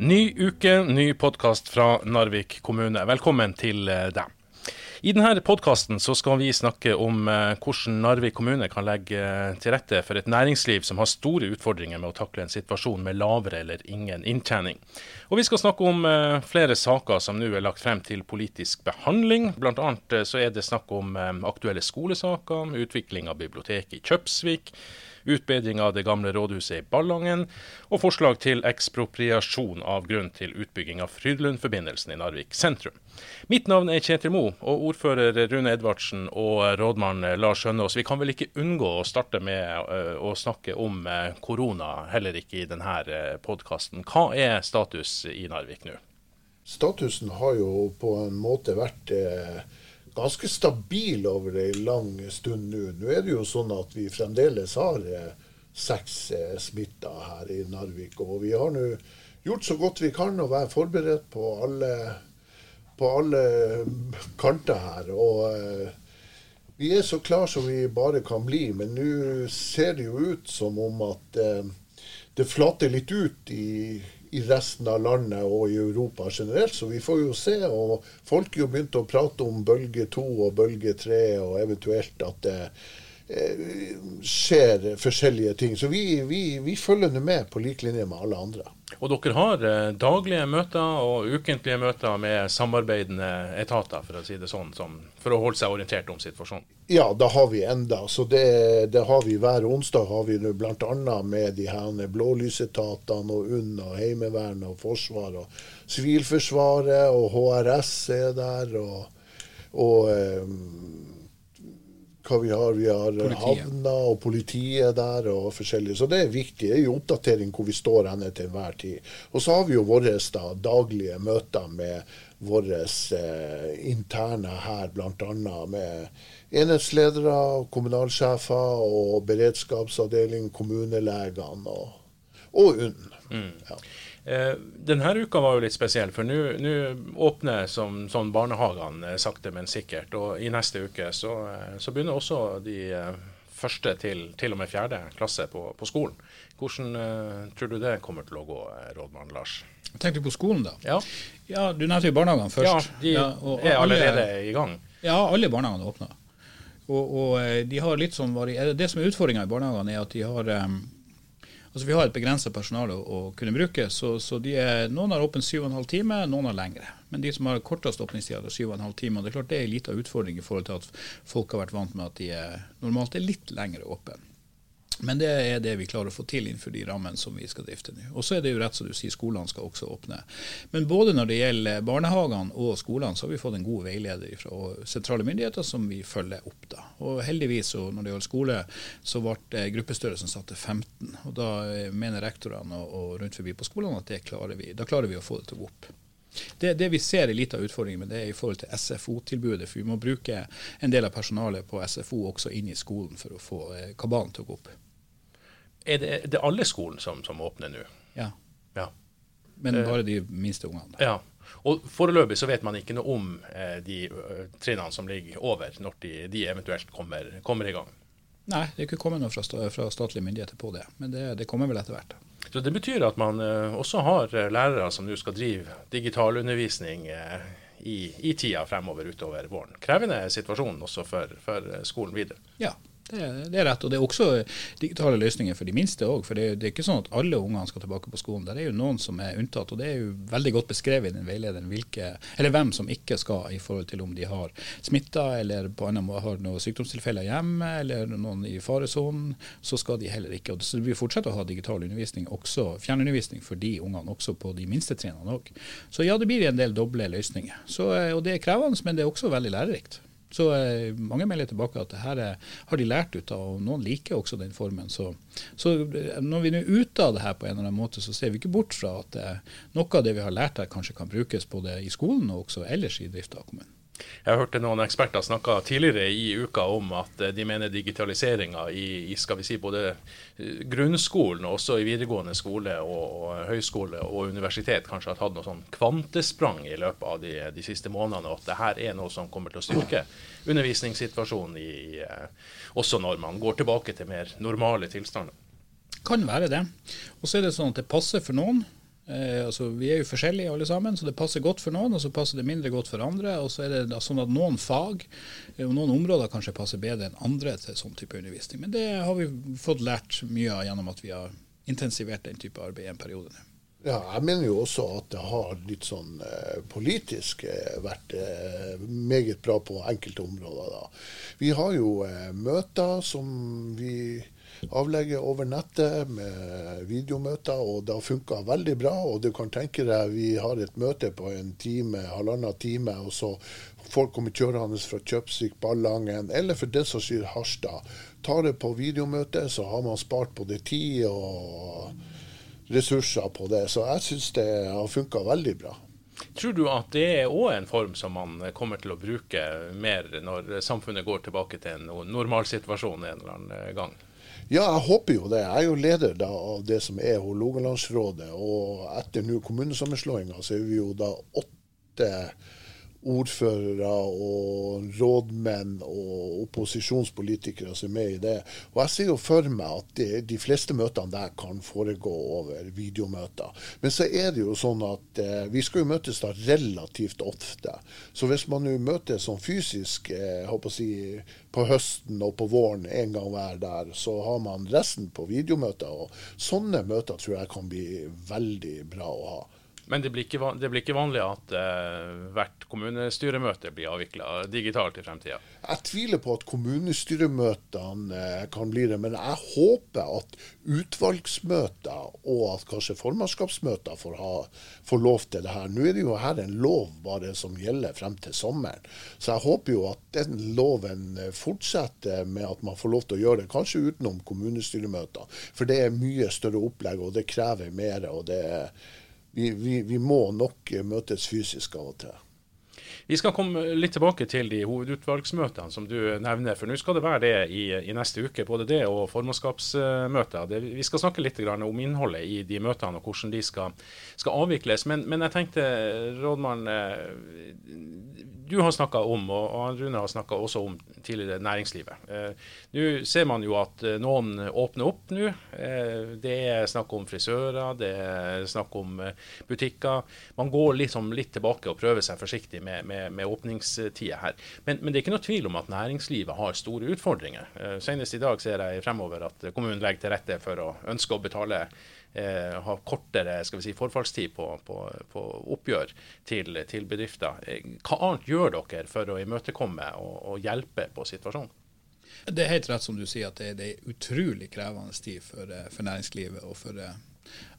Ny uke, ny podkast fra Narvik kommune. Velkommen til eh, deg. I denne podkasten skal vi snakke om eh, hvordan Narvik kommune kan legge eh, til rette for et næringsliv som har store utfordringer med å takle en situasjon med lavere eller ingen inntjening. Og Vi skal snakke om flere saker som nå er lagt frem til politisk behandling. Annet så er det snakk om aktuelle skolesaker, utvikling av biblioteket i Kjøpsvik utbedring av det gamle rådhuset i Ballangen, og forslag til ekspropriasjon av grunn til utbygging av Frydlundforbindelsen i Narvik sentrum. Mitt navn er Kjetil Mo, og ordfører Rune Edvardsen og rådmann Lars Skjønås. Vi kan vel ikke unngå å starte med eh, å snakke om eh, korona, heller ikke i denne eh, podkasten. Hva er status i Narvik nå? Statusen har jo på en måte vært eh, ganske stabil over ei lang stund nå. Nå er det jo sånn at vi fremdeles har eh, seks eh, smitta her i Narvik. Og vi har nå gjort så godt vi kan å være forberedt på alle, på alle kanter her. Og eh, vi er så klar som vi bare kan bli. Men nå ser det jo ut som om at eh, det flater litt ut i i resten av landet og i Europa generelt. Så vi får jo se. Og folk har jo begynt å prate om bølge to og bølge tre, og eventuelt at det eh, skjer forskjellige ting. Så vi, vi, vi følger med på lik linje med alle andre. Og dere har eh, daglige møter og ukentlige møter med samarbeidende etater, for å si det sånn, som, for å holde seg orientert om situasjonen? Ja, det har vi enda. Så det, det har vi hver onsdag har vi bl.a. med de her blålysetatene og UNN og Heimevernet og Forsvaret og Sivilforsvaret og HRS er der. og, og um, hva vi har. Vi har havna og politiet der og forskjellig. Så det er viktig. Det er jo oppdatering hvor vi står henne til enhver tid. Og så har vi jo våre daglige møter med våre eh, interne her, bl.a. med enhetsledere, kommunalsjefer og beredskapsavdeling, kommunelegene og, og UNN. Mm. Ja. Eh, denne uka var jo litt spesiell, for nå åpner som, sånn barnehagene eh, sakte, men sikkert. Og i neste uke så, eh, så begynner også de første til, til og med fjerde klasse på, på skolen. Hvordan uh, tror du det kommer til å gå, rådmann Lars? Tenker du på skolen, da? Ja, ja Du nevnte jo barnehagene først. Ja, de ja, er allerede alle, i gang. Ja, alle barnehagene åpner. Og, og, de har litt sånn Det som er utfordringa i barnehagene, er at de har um, Altså Vi har et begrenset personale å, å, kunne bruke. så, så er, Noen har åpent 7,5 timer, noen har lengre. Men de som har kortest åpningstid, har 7,5 timer. Det er klart det er en liten utfordring i forhold til at folk har vært vant med at de normalt er litt lengre åpne. Men det er det vi klarer å få til innenfor de rammene som vi skal drifte nå. Og så er det jo rett som du sier, skolene skal også åpne. Men både når det gjelder barnehagene og skolene, så har vi fått en god veileder fra sentrale myndigheter som vi følger opp. da. Og heldigvis, og når det gjelder skole, så ble gruppestørrelsen satt til 15. Og da mener rektorene og rundt forbi på skolene at det klarer vi. Da klarer vi å få det til å gå opp. Det, det, vi ser er litt av utfordringen med det er i forhold til SFO-tilbudet. For vi må bruke en del av personalet på SFO også inn i skolen for å få eh, kabalen til å gå opp er det, det alle skolen som, som åpner nå? Ja. ja. Men eh, bare de minste ungene. Ja. Og Foreløpig så vet man ikke noe om eh, de uh, trinnene som ligger over, når de, de eventuelt kommer, kommer, i gang. Nei, det er ikke kommet noe fra, fra statlige myndigheter på det. Men det, det, kommer vel etter hvert. Så Det betyr at man eh, også har lærere som nå skal drive digitalundervisning eh, i, i tida fremover utover våren. Krevende situasjon også for, for skolen videre. Ja, det, det, er rett. Og det er også digitale løsninger for de minste òg. For det, det, er ikke sånn at alle ungene skal tilbake på skolen. Det er jo noen som er unntatt. Og det er jo veldig godt beskrevet i den veilederen hvilke, eller hvem som ikke skal i forhold til om de har smitta eller på annen måte har noen sykdomstilfeller hjemme eller noen i faresonen. Så skal de heller ikke. Og så vi fortsetter å ha digital undervisning, også fjernundervisning for de ungene, også på de minste trinnene òg. Så ja, det blir en del doble løsninger. Så, og det er krevende, men det er også veldig lærerikt. Så eh, mange melder tilbake at det her er, har de lært ut av, og noen liker også den formen. Så, så eh, når vi nå er ute av det her på en eller annen måte, så ser vi ikke bort fra at eh, noe av det vi har lært her, kanskje kan brukes både i skolen og også ellers i drifta av kommunen. Jeg hørte noen eksperter snakke tidligere i uka om at de mener digitaliseringa i, i, si, både eh, grunnskolen og også i videregående skole og, og høyskole og universitet kanskje har tatt noe sånn kvantesprang i løpet av de, de siste månedene, og at det her er noe som kommer til å styrke undervisningssituasjonen i, eh, også når man går tilbake til mer normale tilstander. Kan være det. Og så er det sånn at det passer for noen Eh, altså, vi er jo forskjellige alle sammen, så det passer godt for noen, og så passer det mindre godt for andre. Og så er det sånn at noen fag eh, og noen områder kanskje passer bedre enn andre til sånn type undervisning. Men det har vi fått lært mye av gjennom at vi har intensivert den type arbeid i en periode nå. Ja, jeg mener jo også at det har litt sånn eh, politisk eh, vært eh, meget bra på enkelte områder. da. Vi har jo eh, møter som vi avlegger over nettet med videomøter, og det har funka veldig bra. Og du kan tenke deg vi har et møte på en time, halvannen time, og så folk kommer kjørende fra Kjøpsvik, Ballangen, eller for den saks skyld Harstad. Tar det på videomøte, så har man spart både tid og ressurser på det. Så jeg syns det har funka veldig bra. Tror du at det er òg en form som man kommer til å bruke mer når samfunnet går tilbake til en normalsituasjon en eller annen gang? Ja, jeg håper jo det. Jeg er jo leder da, av det som er Hålogalandsrådet. Og etter nå kommunesammenslåinga så er vi jo da åtte ordførere og rådmenn og opposisjonspolitikere som er med i det. Og jeg ser jo for meg at de, de fleste møtene der kan foregå over videomøter. Men så er det jo sånn at eh, vi skal jo møtes da relativt ofte. Så hvis man jo møtes sånn fysisk eh, si, på høsten og på våren en gang hver der, så har man resten på videomøter. Og sånne møter tror jeg kan bli veldig bra å ha. Men det blir ikke, det blir ikke vanlig at uh, hvert kommunestyremøte blir avvikla digitalt i fremtida? Jeg tviler på at kommunestyremøtene uh, kan bli det, men jeg håper at utvalgsmøter og at kanskje formannskapsmøter får, ha, får lov til det her. Nå er det jo her en lov bare som gjelder frem til sommeren, så jeg håper jo at den loven eh, fortsetter med at man får lov til å gjøre det, kanskje utenom kommunestyremøter. For det er mye større opplegg, og det krever mer. og det er vi, vi, vi, må nok møtes fysisk av og til. Vi skal komme litt tilbake til de hovedutvalgsmøtene som du nevner. For nå skal det være det i, i neste uke, både det og formannskapsmøter. Vi skal snakke litt om innholdet i de møtene og hvordan de skal, skal avvikles. Men, men, jeg tenkte, rådmann, eh, du har snakka om, og Rune har snakka også om tidligere næringslivet. Nå ser man jo at eh, noen åpner opp nå. Eh, det er snakk om frisører, det er snakk om eh, butikker. Man går liksom litt tilbake og prøver seg forsiktig med, med, med åpningstida her. Men, men, det er ikke noe tvil om at næringslivet har store utfordringer. Senest i dag ser jeg fremover at kommunen legger til rette for å ønske å betale ha kortere skal vi si, forfallstid på, på, på oppgjør til, til, bedrifter. Hva annet gjør dere for å imøtekomme og, og, hjelpe på situasjonen? Det er helt rett som du sier at det, det er utrolig krevende tid for, eh, for næringslivet og for, eh,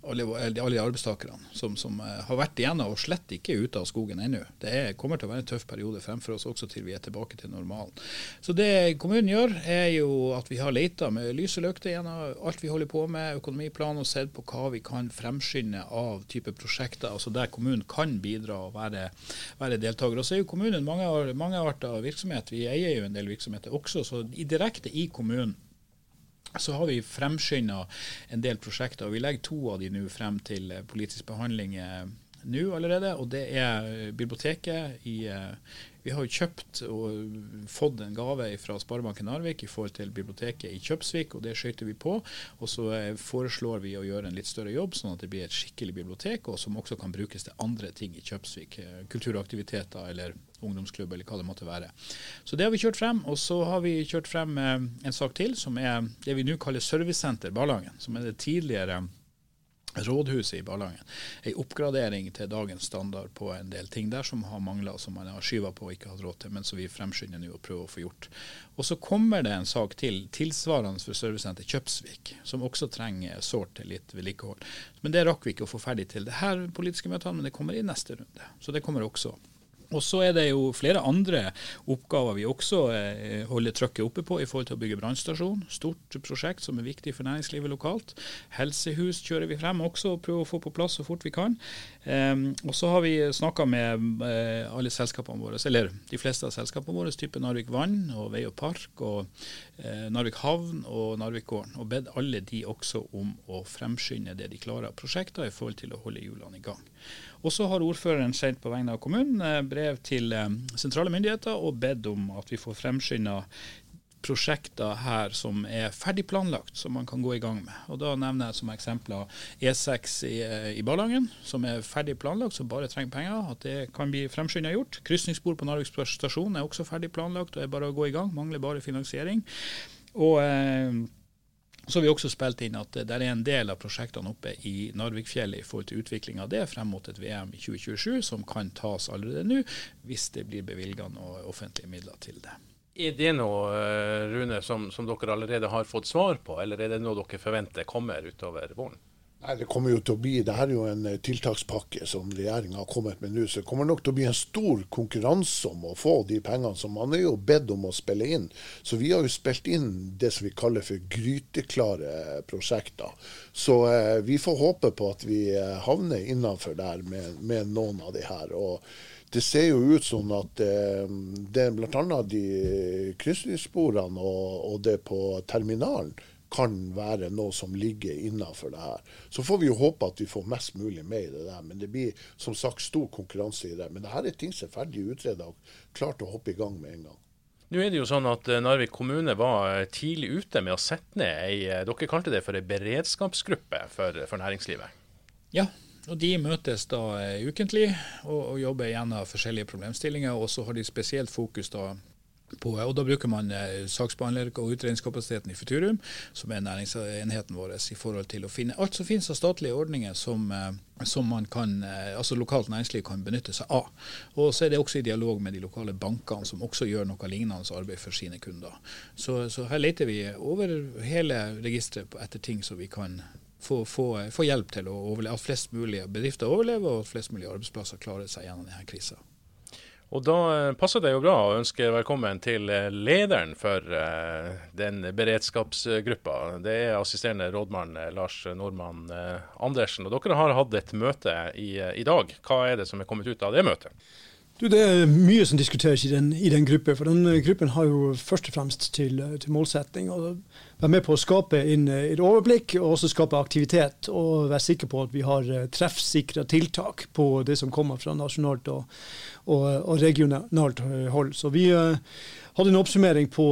alle, alle arbeidstakerne som, som, eh, har vært igjennom og slett ikke ute av skogen ennå. Det er, kommer til å være en tøff periode fremfor oss også til vi er tilbake til normalen. Så det kommunen gjør, er jo at vi har leita med lys og lykte gjennom alt vi holder på med, økonomiplan, og sett på hva vi kan fremskynde av type prosjekter, altså der kommunen kan bidra og være, være deltaker. Og så er jo kommunen mange, mange virksomhet. Vi eier jo en del virksomheter også, så direkte i kommunen så har vi fremskynda en del prosjekter. og Vi legger to av de nå frem til eh, politisk behandling eh, nå allerede. og Det er eh, biblioteket i Vi har jo kjøpt og fått en gave fra Sparebanken Narvik i forhold til biblioteket i Kjøpsvik, og det skøyter vi på. Og så foreslår vi å gjøre en litt større jobb, sånn at det blir et skikkelig bibliotek, og som også kan brukes til andre ting i Kjøpsvik. Kulturaktiviteter eller ungdomsklubb eller hva det måtte være. Så det har vi kjørt frem. Og så har vi kjørt frem eh, en sak til, som er det vi nå kaller Servicesenter Ballangen. Som er det tidligere rådhuset i Ballangen. En oppgradering til dagens standard på en del ting der som har mangla, som man har skyva på og ikke hatt råd til, men som vi fremskynder nå og prøver å få gjort. Og så kommer det en sak til tilsvarende for servicesenter Kjøpsvik, som også trenger sårt til litt vedlikehold. Men det rakk vi ikke å få ferdig til det her politiske møtet, men det kommer i neste runde. Så det kommer også. Og så er det jo flere andre oppgaver vi også eh, holder trykket oppe på i forhold til å bygge brannstasjon. Stort prosjekt som er viktig for næringslivet lokalt. Helsehus kjører vi frem også og prøver å få på plass så fort vi kan. Um, og så har vi snakka med eh, alle selskapene våre, eller de fleste av selskapene våre, type Narvik Vann og Vei og Park og eh, Narvik Havn og Narvik Gården, og bedt alle de også om å fremskynde det de klarer av prosjekter i forhold til å holde hjulene i gang. Og så har ordføreren sendt på vegne av kommunen eh, brev til eh, sentrale myndigheter og bedt om at vi får fremskynda prosjekter her som er ferdig planlagt, som man kan gå i gang med. Og Da nevner jeg som eksempler E6 i, i Ballangen, som er ferdig planlagt, som bare trenger penger. At det kan bli fremskynda gjort. Krysningsspor på Narvik stasjon er også ferdig planlagt og er bare å gå i gang. Mangler bare finansiering. Og eh, så har vi også spilt inn at det er en del av prosjektene oppe i Narvikfjellet i forhold til utvikling av det frem mot et VM i 2027 som kan tas allerede nå, hvis det blir bevilga noen offentlige midler til det. Er det noe Rune, som, som, dere allerede har fått svar på, eller er det noe dere forventer kommer utover våren? Nei, Det kommer jo til å bli, det her er jo en eh, tiltakspakke som regjeringa har kommet med nå. Så det kommer nok til å bli en stor konkurranse om å få de pengene. som Man er jo bedt om å spille inn. Så vi har jo spilt inn det som vi kaller for gryteklare prosjekter. Så eh, vi får håpe på at vi eh, havner innafor der med, med, noen av de her. og det ser jo ut som at eh, det er bl.a. de krysningssporene og, og det på terminalen kan være noe som ligger innafor det her. Så får vi jo håpe at vi får mest mulig med i det der. Men det blir som sagt stor konkurranse i det. Men det her er ting som er ferdig utreda og klart å hoppe i gang med en gang. Nå er det jo sånn at eh, Narvik kommune var eh, tidlig ute med å sette ned ei eh, Dere kalte det for ei beredskapsgruppe for, for, næringslivet? Ja, og de møtes da ukentlig og, og jobber gjennom forskjellige problemstillinger. Og så har de spesielt fokus da på, og Da bruker man eh, saksbehandler- og utredningskapasiteten i Futurum, som er næringsenheten vår, i forhold til å finne alt som finnes av statlige ordninger som, eh, som man kan, eh, altså lokalt næringsliv kan benytte seg av. Og Så er det også i dialog med de lokale bankene, som også gjør noe lignende arbeid for sine kunder. Så, så her leter vi over hele registeret etter ting som vi kan få, få, få hjelp til å overleve, at flest mulig bedrifter overlever, og at flest mulig arbeidsplasser klarer seg gjennom denne krisa. Og da eh, passer det jo bra å ønske velkommen til eh, lederen for uh, den beredskapsgruppa. Det er assisterende rådmann Lars Nordmann Andersen. Og dere har hatt et møte i, i, dag. Hva er det som er kommet ut av det møtet? Du, Det er mye som diskuteres i den, den gruppen. For den gruppen har jo først og fremst til, til målsetting å være med på å skape inn et overblikk og også skape aktivitet. Og være sikker på at vi har treffsikre tiltak på det som kommer fra nasjonalt og, og, og regionalt hold. Så vi hadde en oppsummering på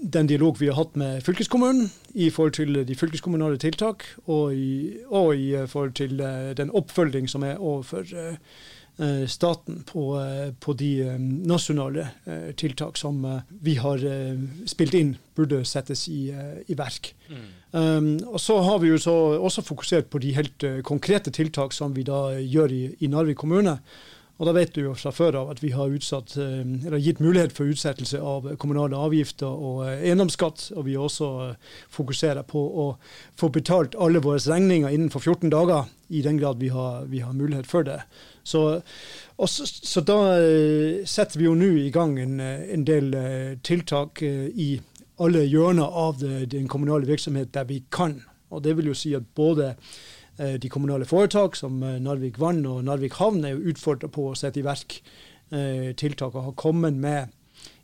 den dialog vi har hatt med fylkeskommunen i forhold til de fylkeskommunale tiltak, og i, og i forhold til den oppfølging som er overfor staten på, på, de nasjonale tiltak som vi har spilt inn burde settes i, i verk. Mm. Um, og Så har vi jo også fokusert på de helt konkrete tiltak som vi da gjør i, i Narvik kommune. Og da vet du jo fra før av at vi har utsatt, eh, gitt mulighet for utsettelse av kommunale avgifter og eh, eiendomsskatt. Og vi også eh, fokuserer på å få betalt alle våre regninger innenfor 14 dager, i den grad vi har, vi har mulighet for det. Så, så, så, da setter vi jo nå i gang en, en del tiltak i alle hjørner av det, den kommunale virksomhet der vi kan. Og det vil jo si at både Eh, de kommunale foretak, som eh, Narvik Vann og Narvik Havn, er jo utfordra på å sette i verk eh, tiltak og har kommet med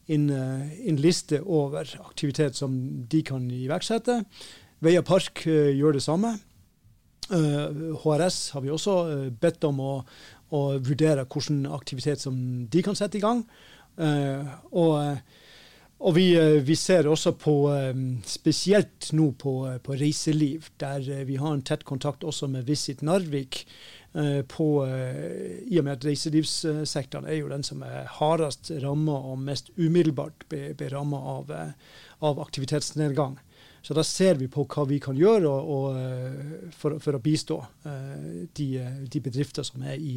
en, en, liste over aktivitet som de kan iverksette. Veia Park gjør det samme. HRS har vi også bedt om å, å vurdere hvilken aktivitet som de kan sette i gang. og og vi, eh, vi, ser også på, eh, spesielt nå på, eh, på, reiseliv, der vi har en tett kontakt også med Visit Narvik. På, I og med at reiselivssektoren er jo den som er hardest ramma og mest umiddelbart blir ramma av, av, aktivitetsnedgang. Så da ser vi på hva vi kan gjøre og, og, for, for, å bistå de, de bedrifter som er i,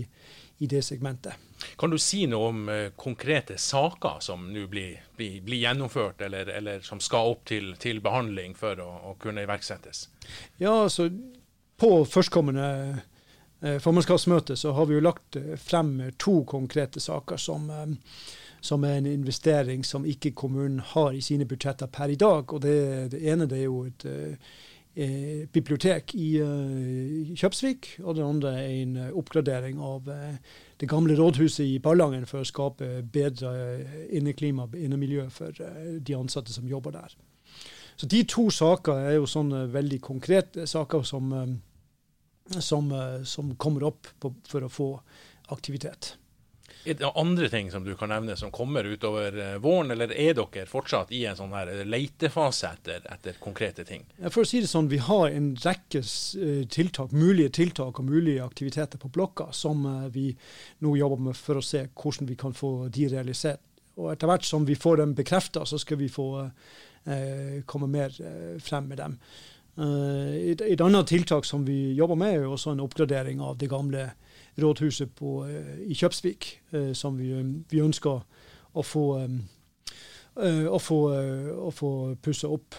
i det segmentet. Kan du si noe om uh, konkrete saker som nå blir, blir, blir, gjennomført, eller, eller, som skal opp til, til behandling for å, å, kunne iverksettes? Ja, altså På førstkommende formannskapsmøte så har vi jo lagt frem to konkrete saker som, som, er en investering som ikke kommunen har i sine budsjetter per i dag. og Det, det ene det er jo et eh, bibliotek i eh, Kjøpsvik, og det andre er en eh, oppgradering av eh, det gamle rådhuset i Ballangen for å skape bedre inneklima inneklima, innemiljø for eh, de ansatte som jobber der. Så De to saker er jo sånne veldig konkrete saker som, som, som kommer opp på, for å få aktivitet. Er det andre ting som du kan nevne som kommer utover eh, våren, eller er dere fortsatt i en sånn her leitefase etter, etter konkrete ting? For å si det sånn, Vi har en rekke eh, tiltak, mulige tiltak og mulige aktiviteter på blokka som eh, vi nå jobber med for å se hvordan vi kan få de realisert. Og Etter hvert som vi får dem bekrefta, så skal vi få eh, komme mer eh, frem med dem. Eh, et, et, annet tiltak som vi jobber med, er også en oppgradering av det gamle rådhuset på, eh, i Kjøpsvik, eh, som vi, vi, ønsker å få, å få, å få pussa opp.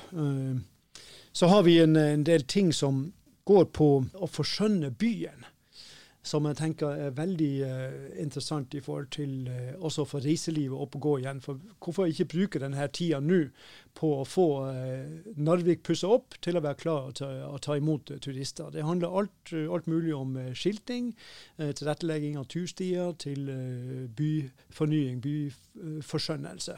Så har vi en, en del ting som går på å forskjønne byen som jeg tenker er veldig uh, interessant i forhold til uh, også for reiselivet opp og gå igjen. For hvorfor ikke bruke denne tida nå på å få uh, Narvik pussa opp til å være klar til å ta imot turister. Det handler alt, alt mulig om skilting, tilrettelegging av turstier, til byfornying, byforskjønnelse.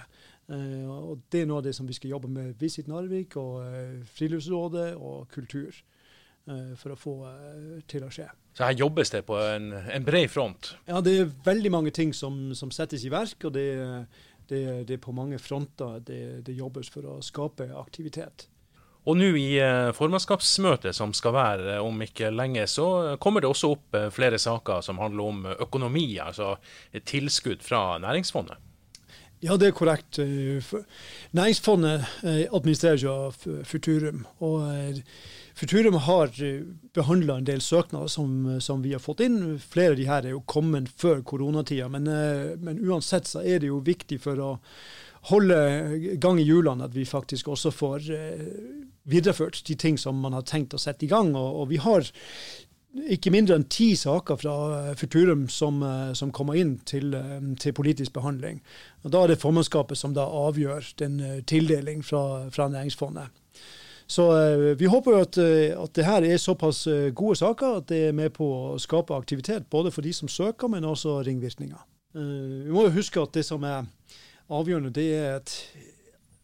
og Det er noe av det som vi skal jobbe med Visit Narvik og Friluftsrådet og kultur for å få til å skje. Så her jobbes det på en, en bred front? Ja, det er veldig mange ting som, som settes i verk. Og det, det, det, er på mange fronter det, det, jobbes for å skape aktivitet. Og nå i eh, formannskapsmøtet som skal være om ikke lenge, så kommer det også opp eh, flere saker som handler om økonomi, altså tilskudd fra Næringsfondet. Ja, det er korrekt. Eh, næringsfondet administreres av Futurum. og Futurum har eh, behandla en del søknader som, som, vi har fått inn. Flere av de her er jo kommet før koronatida, men, eh, men, uansett så er det jo viktig for å holde gang i hjulene at vi faktisk også får eh, videreført de ting som man har tenkt å sette i gang. Og, og vi har ikke mindre enn ti saker fra Futurum som, som kommer inn til, til, politisk behandling. Og Da er det formannskapet som da avgjør den tildeling fra, fra Næringsfondet. Så uh, vi håper jo at, uh, at det her er såpass uh, gode saker at det er med på å skape aktivitet, både for de som søker, men også ringvirkninger. vi må jo huske at det som er avgjørende, det er at,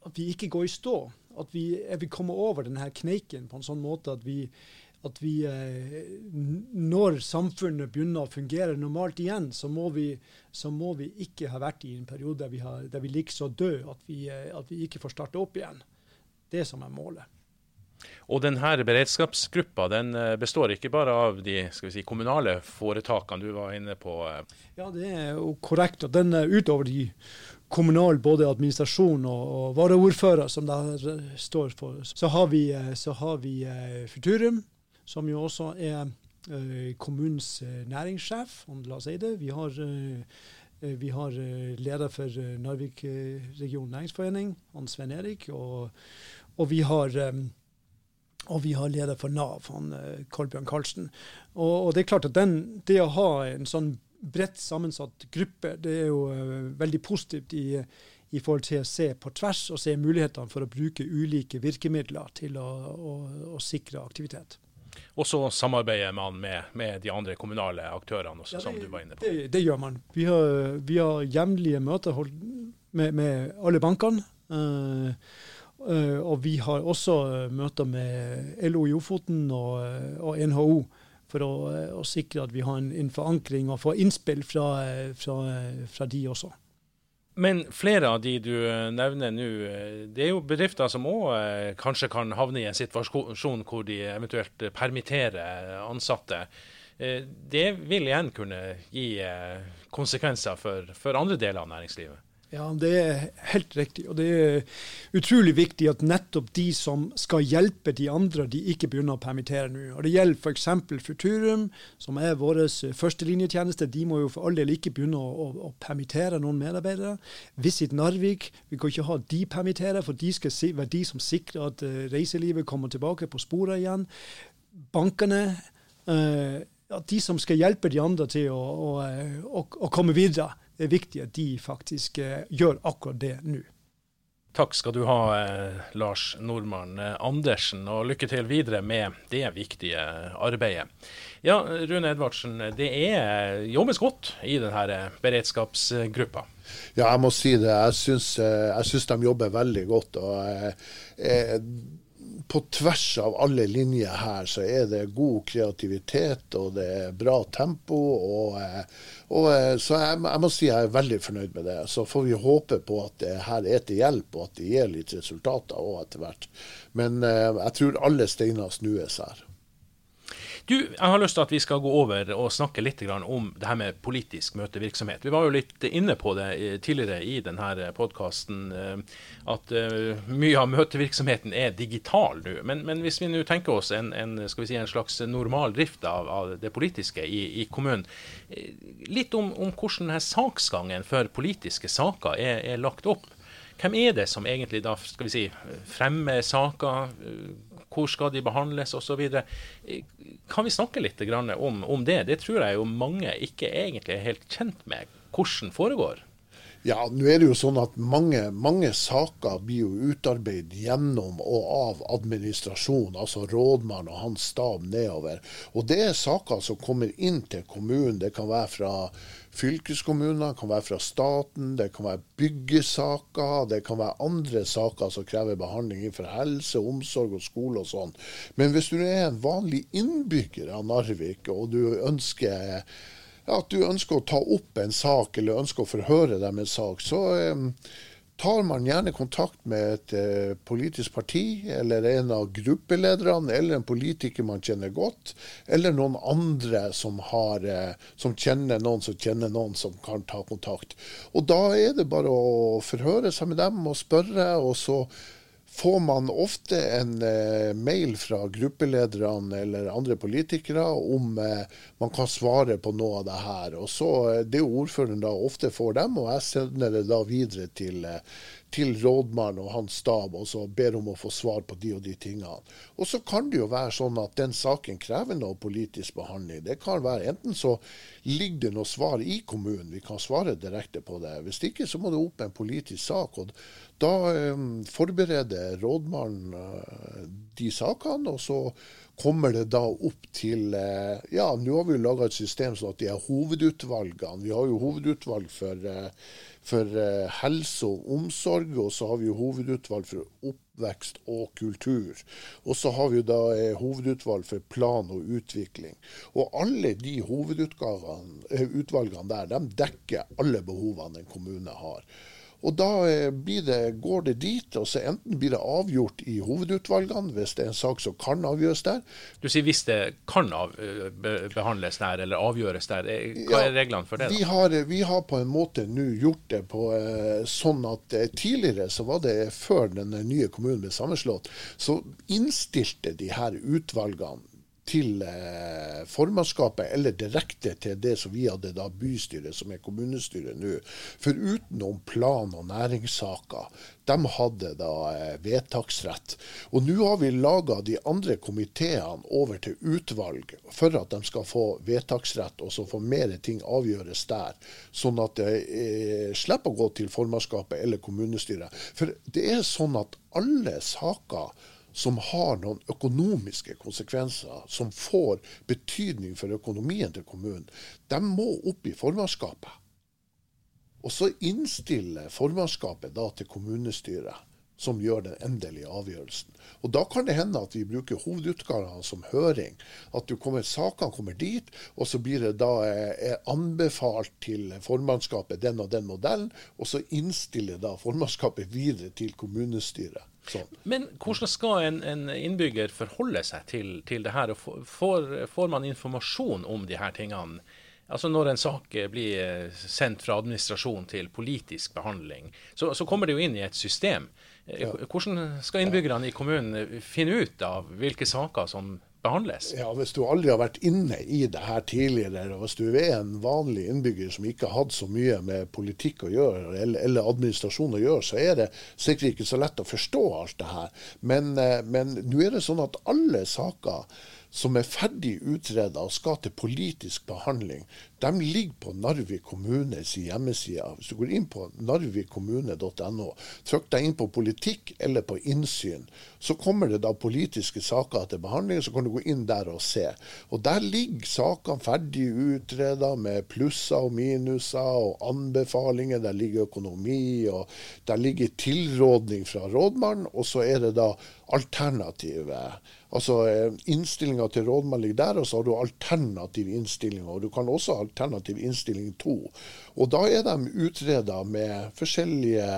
at vi ikke går i stå. At vi, at vi kommer over denne kneiken på en sånn måte at vi, at vi når samfunnet begynner å fungere normalt igjen, så må vi, så må vi ikke ha vært i en periode der vi, har, der vi ligger så døde at at vi ikke får starte opp igjen. Det som er målet. Og denne beredskapsgruppa den eh, består ikke bare av de si, kommunale foretakene du var inne på? Eh. Ja, det er jo korrekt. at Den er utover de kommunale både administrasjon og, og varaordfører, som der eh, står for. Så har vi, vi Futurum, som jo også er kommunens næringssjef, om la oss si det. Vi har vi har leder for Narvik region næringsforening, han Svein Erik. Og, og vi har og vi har leder for Nav, han eh, Kolbjørn Karlsen. Og, og, det er klart at den, det å ha en sånn bredt sammensatt gruppe, det er jo uh, veldig positivt i, i, forhold til å se på tvers og se mulighetene for å bruke ulike virkemidler til å, å, å sikre aktivitet. Og så samarbeider man med, med, de andre kommunale aktørene også, ja, det, som du var inne på. Det, det gjør man. Vi har, vi har jevnlige møter med, med, alle bankene. Uh, Uh, og vi har også uh, møter med LO i Ofoten og, uh, og NHO for å, å, sikre at vi har en, en forankring og får innspill fra, fra, fra, de også. Men flere av de du nevner nå, det er jo bedrifter som òg kanskje kan havne i en situasjon hvor de eventuelt permitterer ansatte. Det vil igjen kunne gi konsekvenser for, for andre deler av næringslivet? Ja, det er helt riktig. Og det er utrolig viktig at nettopp de som skal hjelpe de andre, de ikke begynner å permittere nå. Og Det gjelder f.eks. Futurum, som er vår førstelinjetjeneste. De må jo for all del ikke begynne å, å, å, permittere noen medarbeidere. Visit Narvik, vi kan ikke ha de permittere, for de skal være de som sikrer at uh, reiselivet kommer tilbake på sporet igjen. Bankene. At de som skal hjelpe de andre til å, å, å komme videre det er viktig at de faktisk eh, gjør akkurat det nå. Takk skal du ha, eh, Lars Nordmann eh, Andersen, og lykke til videre med det viktige arbeidet. Ja, Rune Edvardsen, det er, jobbes godt i denne beredskapsgruppa? Ja, jeg må si det. Jeg syns, jeg syns de jobber veldig godt. og eh, på tvers av alle linjer her så er det god kreativitet, og det er bra tempo. og, eh, og Så jeg, jeg, må si jeg er veldig fornøyd med det. Så får vi håpe på at det her er til hjelp, og at det gir litt resultater òg etter hvert. Men jeg tror alle steiner snues her. Du, jeg har lyst til at vi skal gå over og snakke litt om det her med politisk møtevirksomhet. Vi var jo litt inne på det tidligere i denne podkasten, eh, at eh, mye av møtevirksomheten er digital nå. Men, men, hvis vi nå tenker oss en, en, si, en, slags normal drift av, av det politiske i, i kommunen, eh, litt om, om hvordan denne saksgangen for politiske saker er, er lagt opp. Hvem er det som egentlig da skal vi si, fremmer saker? Hvor skal de behandles osv. Kan vi snakke litt om, om, det? Det tror jeg jo mange ikke egentlig er helt kjent med hvordan foregår. Ja, nå er det jo sånn at mange, mange saker blir jo utarbeidet gjennom og av administrasjon, altså rådmann og hans stab nedover. Og det er saker som kommer inn til kommunen. Det kan være fra fylkeskommuner, kan være fra staten, det kan være byggesaker, det kan være andre saker som krever behandling innenfor helse, omsorg og skole og sånn. Men hvis du er en vanlig innbygger av Narvik, og du ønsker at du ønsker å ta opp en sak, eller ønsker å forhøre dem en sak, så eh, tar man gjerne kontakt med et eh, politisk parti, eller en av gruppelederne, eller en politiker man kjenner godt, eller noen andre som, har, eh, som kjenner noen som kjenner noen som kan ta kontakt. Og Da er det bare å forhøre seg med dem og spørre, og så får man ofte en eh, mail fra gruppelederne eller andre politikere om eh, man kan svare på noe av det her. Og så eh, Det ordføreren da ofte får dem, og jeg sender det da videre til til rådmannen og hans stab og så ber om å få svar på de og de tingene. Og så kan det jo være sånn at den saken krever noe politisk behandling. Det kan være Enten så ligger det noe svar i kommunen, vi kan svare direkte på det. Hvis ikke så må det opp en politisk sak. og Da forbereder rådmannen uh, de sakene, og så kommer det da opp til uh, Ja, nå har vi jo laga et system sånn at de er hovedutvalgene. Vi har jo hovedutvalg for uh, for eh, helse og omsorg, og så har vi jo hovedutvalg for oppvekst og kultur. Og så har vi jo da eh, hovedutvalg for plan og utvikling. Og alle de hovedutvalgene eh, der, de dekker alle behovene en kommune har. Og da eh, det, går det dit, og så enten blir det avgjort i hovedutvalgene hvis det er en sak som kan avgjøres der. Du sier hvis det kan av, behandles der eller avgjøres der. Eh, hva er reglene for det? Vi har, vi har, på en måte nå gjort det på eh, sånn at tidligere så var det før den nye kommunen ble sammenslått, så innstilte de her utvalgene til eh, formannskapet, eller direkte til det som vi hadde da bystyret, som er kommunestyret nå. For utenom plan- og næringssaker, de hadde da eh, vedtaksrett. Og nå har vi laga de andre komiteene over til utvalg for at de skal få vedtaksrett, og så få mer ting avgjøres der. Sånn at det eh, slipper å gå til formannskapet eller kommunestyret. For det er sånn at alle saker som har noen økonomiske konsekvenser, som får betydning for økonomien til kommunen, de må opp i formannskapet. Og så innstiller formannskapet da til kommunestyret, som gjør den endelige avgjørelsen. Og Da kan det hende at vi bruker hovedutgavene som høring. At kommer, sakene kommer dit, og så blir det da eh, anbefalt til formannskapet den og den modellen, og så innstiller da formannskapet videre til kommunestyret. Sånn. Men hvordan skal en, en, innbygger forholde seg til, til det her? får, får, man informasjon om de her tingene? Altså Når en sak blir eh, sendt fra administrasjon til politisk behandling, så, så kommer det jo inn i et system. Eh. Hvordan skal innbyggerne i kommunen finne ut av hvilke saker som behandles? Ja, Hvis du aldri har vært inne i det her tidligere, og hvis du er en vanlig innbygger som ikke har hatt så mye med politikk å gjøre, eller, eller administrasjon å gjøre, så er det sikkert ikke så lett å forstå alt det her. Men eh, nå er det sånn at alle saker som er ferdig utreda og skal til politisk behandling, de ligger på Narvik kommunes hjemmeside. Hvis du går inn på narvikkommune.no, trykk deg inn på politikk eller på innsyn, så kommer det da politiske saker til behandling, så kan du gå inn der og se. Og Der ligger sakene ferdig utreda med plusser og minuser og anbefalinger. Der ligger økonomi, og der ligger tilrådning fra rådmannen, og så er det da alternative. Altså eh, Innstillinga til rådmann ligger der, og så har du alternativ innstilling. Og du kan også ha alternativ innstilling to. Og da er de utreda med forskjellige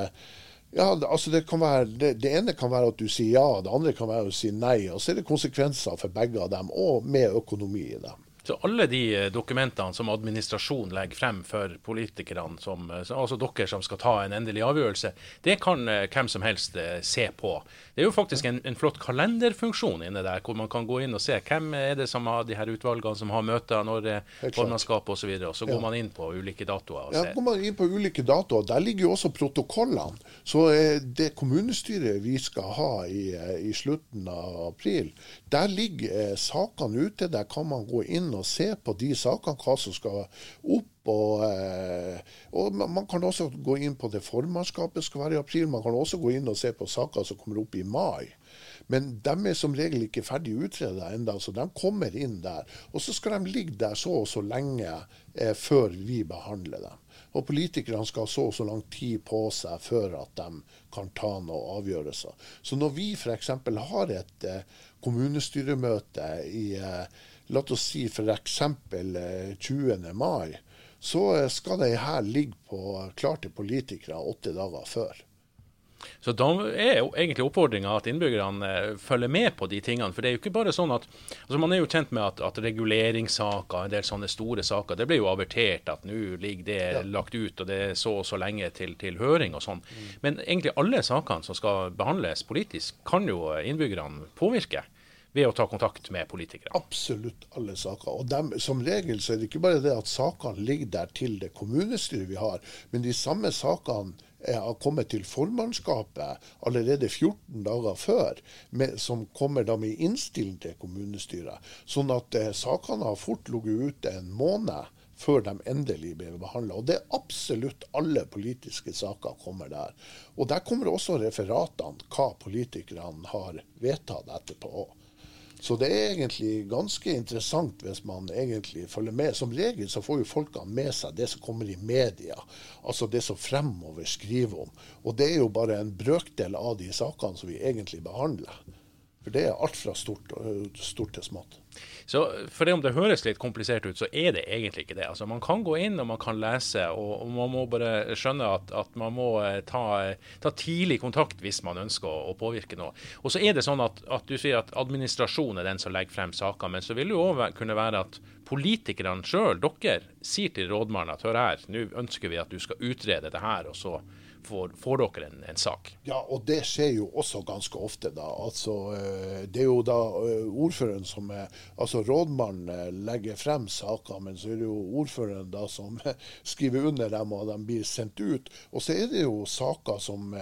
ja, altså det, kan være, det, det, ene kan være at du sier ja, det andre kan være at du sier nei. Og så er det konsekvenser for begge av dem, og med økonomi i dem. Så alle de eh, dokumentene som administrasjonen legger frem for politikerne, som, eh, altså dere som skal ta en endelig avgjørelse, det kan eh, hvem som helst se på. Det er jo faktisk en, en flott kalenderfunksjon inne der, hvor man kan gå inn og se hvem er det som har de her utvalgene som har møter, når er osv. Og, så, og så går ja. man inn på ulike datoer. og ser. Ja, går man inn på ulike datoer. Der ligger jo også protokollene. Så det kommunestyret vi skal ha i, i slutten av april, der ligger sakene ute. Der kan man gå inn og se på de sakene, hva som skal opp. Og, eh, og, Man kan også gå inn på det formannskapet skal være i april. Man kan også gå inn og se på saker som kommer opp i mai. Men de er som regel ikke ferdig utreda ennå, så de kommer inn der. Og så skal de ligge der så og så lenge eh, før vi behandler dem. Og politikerne skal ha så og så lang tid på seg før at de kan ta noen avgjørelser. Så når vi f.eks. har et eh, kommunestyremøte i eh, la oss si f.eks. 20. Eh, mai, så eh, skal det her ligge på klar til politikere åtte dager før. Så da er jo egentlig oppfordringa at innbyggerne eh, følger med på de tingene. For det er jo ikke bare sånn at altså Man er jo kjent med at, at reguleringssaker, en del sånne store saker, det blir jo avertert at nå ligger det ja. lagt ut, og det er så og så lenge til, til høring og sånn. Mm. Men egentlig alle sakene som skal behandles politisk, kan jo innbyggerne påvirke ved å ta kontakt med politikere? Absolutt alle saker. Og dem, Som regel så er det ikke bare det at sakene ligger der til det kommunestyret vi har, men de samme sakene har kommet til formannskapet allerede 14 dager før, med, som kommer da med innstilling til kommunestyret. Sånn at eh, sakene har fort ligget ute en måned før de endelig blir behandla. Og det er absolutt alle politiske saker kommer der. Og der kommer også referatene, hva politikerne har vedtatt etterpå. Så det er egentlig ganske interessant hvis man egentlig følger med. Som regel så får jo folkene med seg det som kommer i media, altså det som fremover skriver om. Og det er jo bare en brøkdel av de sakene som vi egentlig behandler. For det er alt fra stort, stort til smått. Så for det om det høres litt komplisert ut, så er det egentlig ikke det. Altså Man kan gå inn og man kan lese, og, og man må bare skjønne at, at man må eh, ta, ta, tidlig kontakt hvis man ønsker å, å påvirke noe. Og så er det sånn at, at, du sier at administrasjonen er den som legger frem saker, men så vil det jo òg kunne være at politikerne sjøl, dere, sier til rådmannen at hør her, nå ønsker vi at du skal utrede det her, og så får, får dere en, en, sak. Ja, og det skjer jo også ganske ofte. da. Altså, eh, det er jo da eh, ordføreren som er Altså rådmannen eh, legger frem saker, men så er det jo ordføreren da som skriver under dem, og de blir sendt ut. Og så er det jo saker som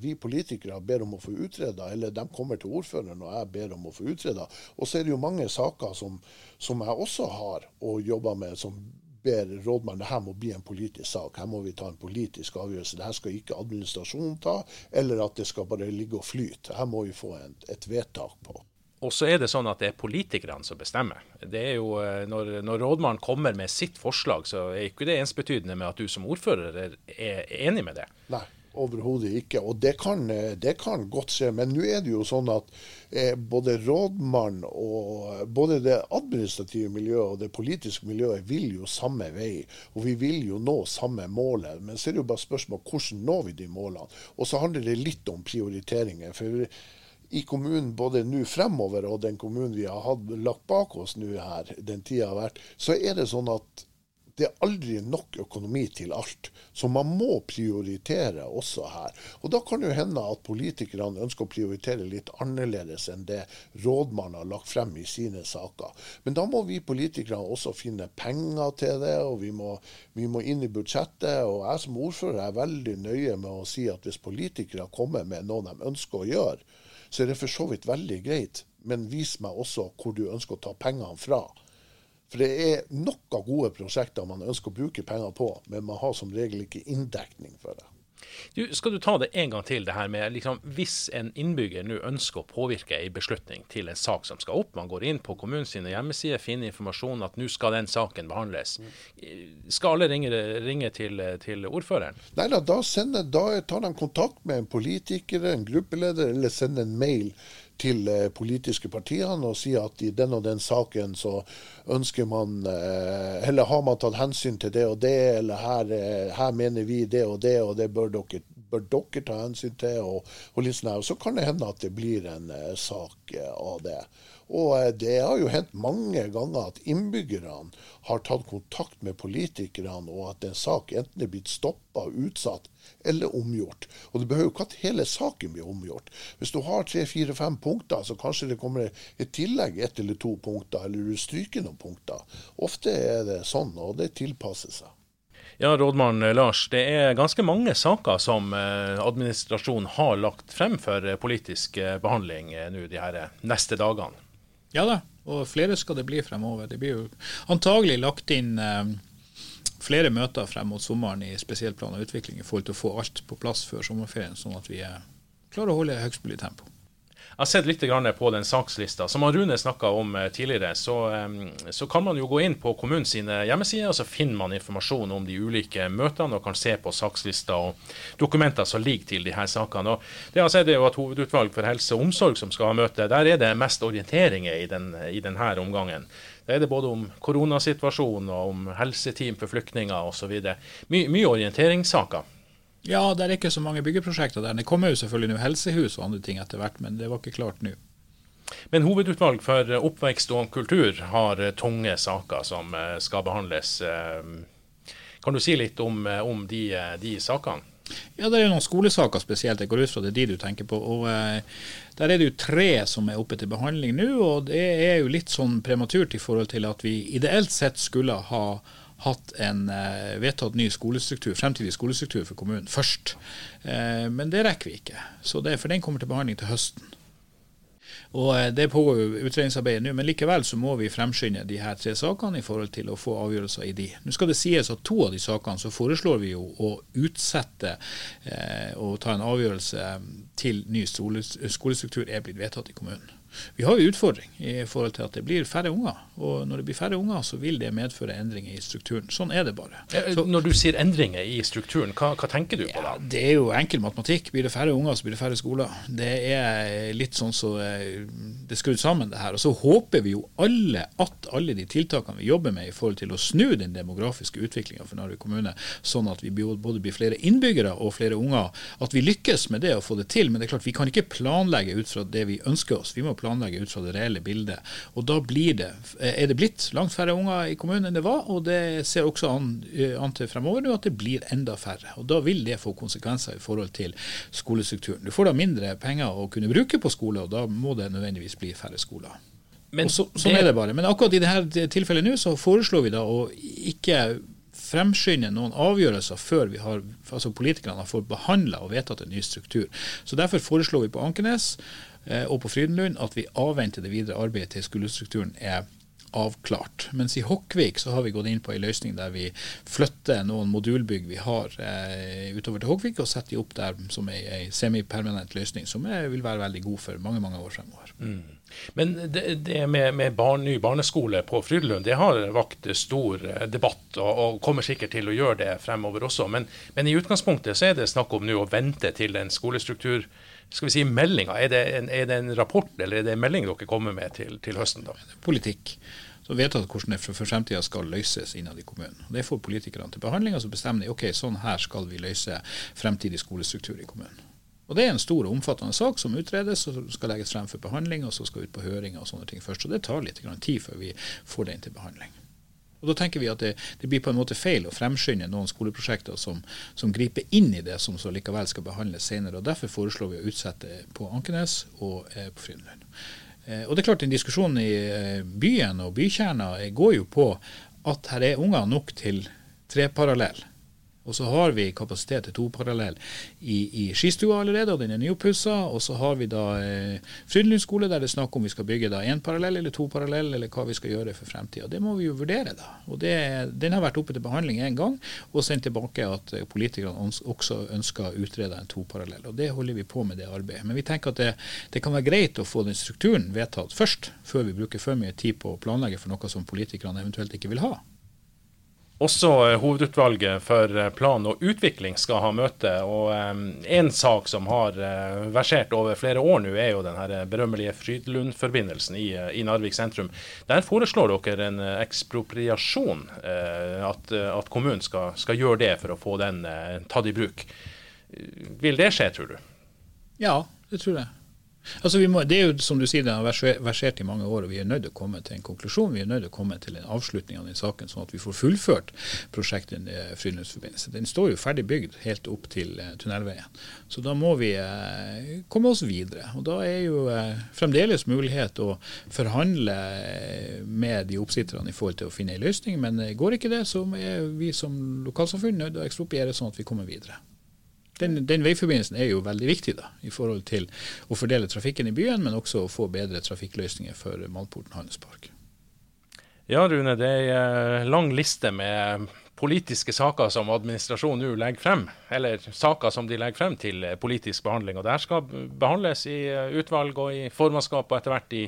vi politikere ber om å få utreda, eller de kommer til ordføreren og jeg ber om å få utreda. Og så er det jo mange saker som, som jeg også har og jobber med, som ber rådmannen det her må bli en politisk sak. Her må vi ta en politisk avgjørelse. Det her skal ikke administrasjonen ta, eller at det skal bare ligge og flyte. Her må vi få en, et vedtak på. Og så er det sånn at det er politikerne som bestemmer. Det er jo, eh, når, når rådmannen kommer med sitt forslag, så er ikke det ensbetydende med at du som ordfører er, er enig med det. Nei. Overhodet ikke. Og det kan, eh, det kan, godt skje. Men nå er det jo sånn at eh, både rådmann og både det administrative miljøet og det politiske miljøet vil jo samme vei. Og vi vil jo nå samme målet. Men så er det jo bare spørsmål hvordan når vi de målene. Og så handler det litt om prioriteringer. for i kommunen både nå fremover og den kommunen vi har hatt lagt bak oss nå her, den tida har vært, så er det sånn at det er aldri nok økonomi til alt. Så man må prioritere også her. Og da kan jo hende at politikerne ønsker å prioritere litt annerledes enn det rådmannen har lagt frem i sine saker. Men da må vi politikere også finne penger til det, og vi må, vi må inn i budsjettet. Og jeg som ordfører er veldig nøye med å si at hvis politikere kommer med noe de ønsker å gjøre, så er det for så vidt veldig greit. Men vis meg også hvor du ønsker å ta pengene fra. For det er nok av gode prosjekter man ønsker å bruke penger på, men man har som regel ikke inndekning for det. Du, skal du ta det en gang til, det her med liksom, hvis en innbygger nå ønsker å påvirke en beslutning til en sak som skal opp, man går inn på kommunens hjemmeside, finner informasjon at nå skal den saken behandles. Skal alle ringe, ringe til, til, ordføreren? Nei da, sender, da tar de kontakt med en politiker, en gruppeleder, eller sender en mail til eh, politiske partiene og sier at i den og den saken så ønsker man eh, Eller har man tatt hensyn til det og det, eller her, eh, her mener vi det og det, og det bør dere, bør dere ta hensyn til. Og, og, litt sånn så kan det hende at det blir en sak av det. Og det har jo hendt mange ganger at innbyggerne har tatt kontakt med politikerne, og at en sak enten er blitt stoppa, utsatt eller omgjort. Og det behøver jo ikke at hele saken blir omgjort. Hvis du har tre-fire-fem punkter, så kanskje det kommer et tillegg ett eller to punkter, eller du stryker noen punkter. Ofte er det sånn, og det tilpasser seg. Ja, rådmann Lars. Det er ganske mange saker som eh, administrasjonen har lagt frem for eh, politisk eh, behandling nå de her neste dagene. Ja da, og flere skal det bli fremover. Det blir jo antagelig lagt inn flere møter frem mot sommeren i spesiell plan og utvikling i forhold til å få alt på plass før sommerferien, sånn at vi klarer å holde høyest mulig tempo. Jeg har sett litt på den sakslista. Som Rune snakka om eh, tidligere, så, så, kan man jo gå inn på kommunens hjemmesider, og så finner man informasjon om de ulike møtene og kan se på sakslista og dokumenter som ligger til de her sakene. Og det jeg sett er jo at Hovedutvalg for helse og omsorg som skal ha møte, der er det mest orienteringer i, den, i denne omgangen. Da er det både om koronasituasjonen og om helseteam for flyktninger osv. My, mye orienteringssaker. Ja, det er ikke så mange byggeprosjekter der. Det kommer jo selvfølgelig nå helsehus og andre ting etter hvert, men det var ikke klart nå. Men hovedutvalg for oppvekst og kultur har tunge saker som eh, skal behandles. Eh, kan du si litt om, eh, om de, de sakene? Ja, Det er jo noen skolesaker spesielt. Jeg går ut fra det er de du tenker på. og eh, Der er det jo tre som er oppe til behandling nå. og Det er jo litt sånn prematurt i forhold til at vi ideelt sett skulle ha hatt en eh, vedtatt ny skolestruktur, fremtidig skolestruktur for kommunen først. Eh, men det rekker vi ikke. det, For den kommer til behandling til høsten. Og eh, Det pågår jo utredningsarbeidet nå, men likevel så må vi fremskynde de her tre sakene i forhold til å få avgjørelser i de. Nå skal det sies at to av de sakene så foreslår vi jo å utsette eh, og ta en avgjørelse til ny skolestruktur er blitt vedtatt i kommunen. Vi har jo utfordring i forhold til at det blir færre unger. Og når det blir færre unger, så vil det medføre endringer i strukturen. Sånn er det bare. Så, når du sier endringer i strukturen, hva, hva tenker du på da? Ja, det er jo enkel matematikk. Blir det færre unger, så blir det færre skoler. Det er litt sånn så eh, det er skrudd sammen, det her. Og så håper vi jo alle at alle de tiltakene vi jobber med i forhold til å snu den demografiske utviklinga for Narvik kommune, sånn at vi både blir flere innbyggere og flere unger, at vi lykkes med det å få det til. Men det er klart, vi kan ikke planlegge ut fra det vi ønsker oss. Vi må planlegge ut fra det reelle bildet. Og da blir det, er det blitt langt færre unger i kommunen enn det var, og det ser også an, eh, an til fremover nå at det blir enda færre. Og Da vil det få konsekvenser i forhold til skolestrukturen. Du får da mindre penger å kunne bruke på skole, og da må det nødvendigvis bli færre skoler. Men, så, sånn er det bare. Men akkurat i dette tilfellet nå så foreslår vi da å ikke fremskynde noen avgjørelser før vi har, altså politikerne har fått behandla og vedtatt en ny struktur. Så Derfor foreslår vi på Ankenes og på Frydenlund at vi avventer det videre arbeidet til skolestrukturen er avklart. Mens i Hokkvik så har vi gått inn på en løsning der vi flytter noen modulbygg vi har eh, utover til Hokkvik, og setter de opp der som en semipermanent løsning, som er, vil være veldig god for mange mange år fremover. Mm. Men det, det med, med barn, ny barneskole på Frydenlund det har vakt stor eh, debatt, og, og, kommer sikkert til å gjøre det fremover også. Men, men i utgangspunktet så er det snakk om nå å vente til en skolestruktur skal vi si, meldinga? Er, er, det en rapport eller er det en melding dere kommer med til, til høsten? da? Politikk. Så vedtatt hvordan det for, fremtida skal løses innad i kommunen. Det får politikerne til behandling, og så bestemmer de ok, sånn her skal vi løse fremtidig skolestruktur i kommunen. Og Det er en stor og omfattende sak som utredes og skal legges frem for behandling, og så skal ut på høring og sånne ting først. Og Det tar litt tid før vi får den til behandling. Og Da tenker vi at det, det, blir på en måte feil å fremskynde noen skoleprosjekter som, som, griper inn i det som så likevel skal behandles senere. og Derfor foreslår vi å utsette på Ankenes og eh, på Frydenlund. Eh, og det er klart En diskusjon i eh, byen og bykjerna går jo på at her er unger nok til treparallell. Og så har vi kapasitet til toparallell i, i skistua allerede, og den er nyoppussa. Og så har vi da eh, Frydenlund skole, der det er snakk om vi skal bygge da én parallell eller to parallell, eller hva vi skal gjøre for fremtida. Det må vi jo vurdere, da. Og det, Den har vært oppe til behandling én gang, og sendt tilbake at eh, politikerne også ønsker å utrede en toparallell. Og det holder vi på med det arbeidet. Men vi tenker at det, det kan være greit å få den strukturen vedtatt først, før vi bruker for mye tid på å planlegge for noe som politikerne eventuelt ikke vil ha. Også eh, Hovedutvalget for eh, plan og utvikling skal ha møte. og En sak som har eh, versert over flere år nå, er jo den berømmelige Frydlund-forbindelsen i, Narvik sentrum. Der foreslår dere en ekspropriasjon, at, kommunen skal, gjøre det for å få den tatt i bruk. Vil det skje, tror du? Ja, det tror jeg. Altså må, det er jo som du sier, det har versert i mange år, og vi er nødt til å komme til en konklusjon. Vi er nødt til å komme til en avslutning av den saken, sånn at vi får fullført prosjektet Frydenlundsforbindelse. Den står jo ferdig bygd helt opp til uh, tunnelveien. Så da må vi eh, komme oss videre. Og da er jo eh, fremdeles mulighet å forhandle med de oppsitterne i forhold til å finne en løsning, men går ikke det, så er vi som lokalsamfunn nødt til å ekspropriere sånn at vi kommer videre. Den, den, veiforbindelsen er jo veldig viktig da, i forhold til å fordele trafikken i byen, men også å få bedre trafikkløsninger for Malporten handelspark. Ja, Rune, det er en lang liste med politiske saker som administrasjonen nå legger frem, eller saker som de legger frem til politisk behandling. og Det skal behandles i utvalg og i formannskap og etter hvert i,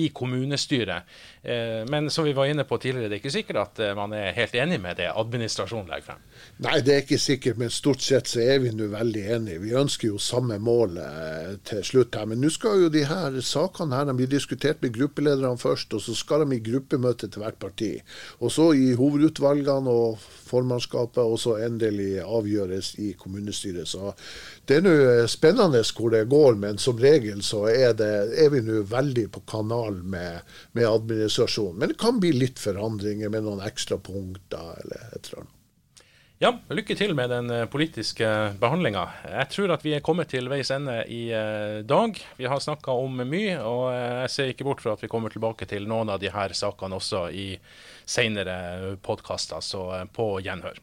i kommunestyret. Eh, men som vi var inne på tidligere, det er ikke sikkert at eh, man er helt enig med det administrasjonen legger frem. Nei, det er ikke sikkert, men stort sett så er vi nå veldig enige. Vi ønsker jo samme mål eh, til slutt her. Men nå skal jo de her sakene her, de blir diskutert med gruppelederne først, og så skal de i gruppemøte til hvert parti. Og så i hovedutvalgene og formannskapet, og så endelig avgjøres i kommunestyret. Så det er nå spennende hvor det går, men som regel så er, det, er vi nå veldig på kanal med, med administrasjonen. Men det kan bli litt forandringer med noen ekstra punkter eller et eller annet. Ja, lykke til med den eh, politiske behandlinga. Jeg tror at vi er kommet til veis ende i eh, dag. Vi har snakka om mye, og eh, jeg ser ikke bort fra at vi kommer tilbake til noen av de her sakene også i seinere podkaster, så på gjenhør.